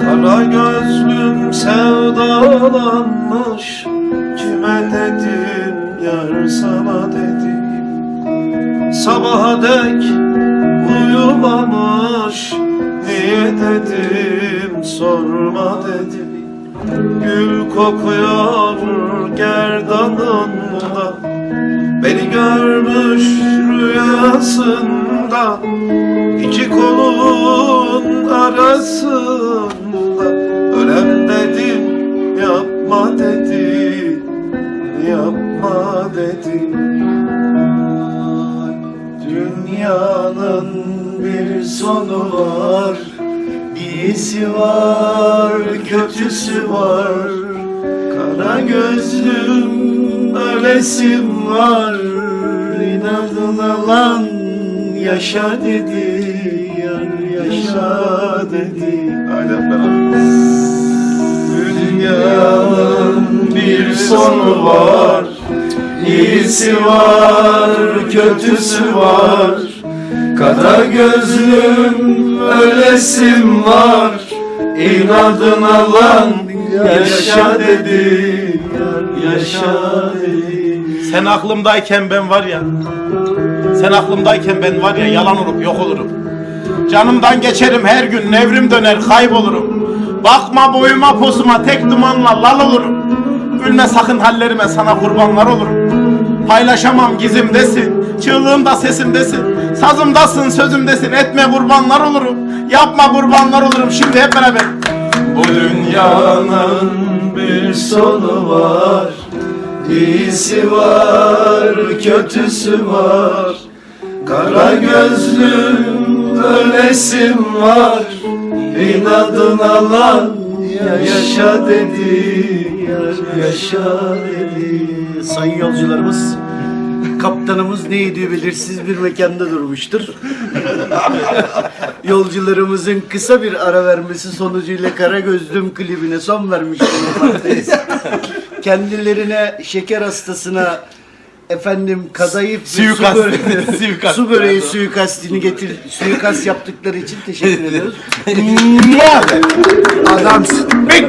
Kara gözlüm sevdalanmış Kime dedim Sabaha dek uyumamış Niye dedim sorma dedim. Gül kokuyor gerdanında. Beni görmüş rüyasında. İki kolun arasında. Ölem dedim yapma dedi Yapma dedi Dünyanın bir sonu var. İyisi var, kötüsü var. Kara gözlüm, ölesim var. İnadına lan yaşa dedi Yar yaşa dedi. Dünyanın bir sonu var İyisi var, kötüsü var. Kara gözlüm, ölesim var. İnadına lan yaşa dedi yaşa dedi Sen aklımdayken ben var ya Sen aklımdayken ben var ya yalan olup yok olurum. Canımdan geçerim her gün nevrim döner kaybolurum. Bakma boyuma posuma tek dumanla lal olurum Gülme sakın hallerime sana kurbanlar olurum. Paylaşamam gizimdesin Çığlığımda sesimdesin Sazımdasın sözümdesin. Etme kurbanlar olurum Yapma kurbanlar olurum. Şimdi hep beraber. Bu dünyanın bir sonu var İyisi var, kötüsü var. Kara gözlüm, ölesim var. İnadına lan yaşa dedi Yar yaşa dedi Sayın yolcularımız Kaptanımız ne ediyor belirsiz bir mekanda durmuştur. Yolcularımızın kısa bir ara vermesi sonucuyla Kara Gözlüm klibine son vermiş bulunmaktayız. Kendilerine şeker hastasına efendim kadayıf ve Suikast. su böreği, Suikast. su böreği suikastini getir suikast yaptıkları için teşekkür ediyoruz. Adamsın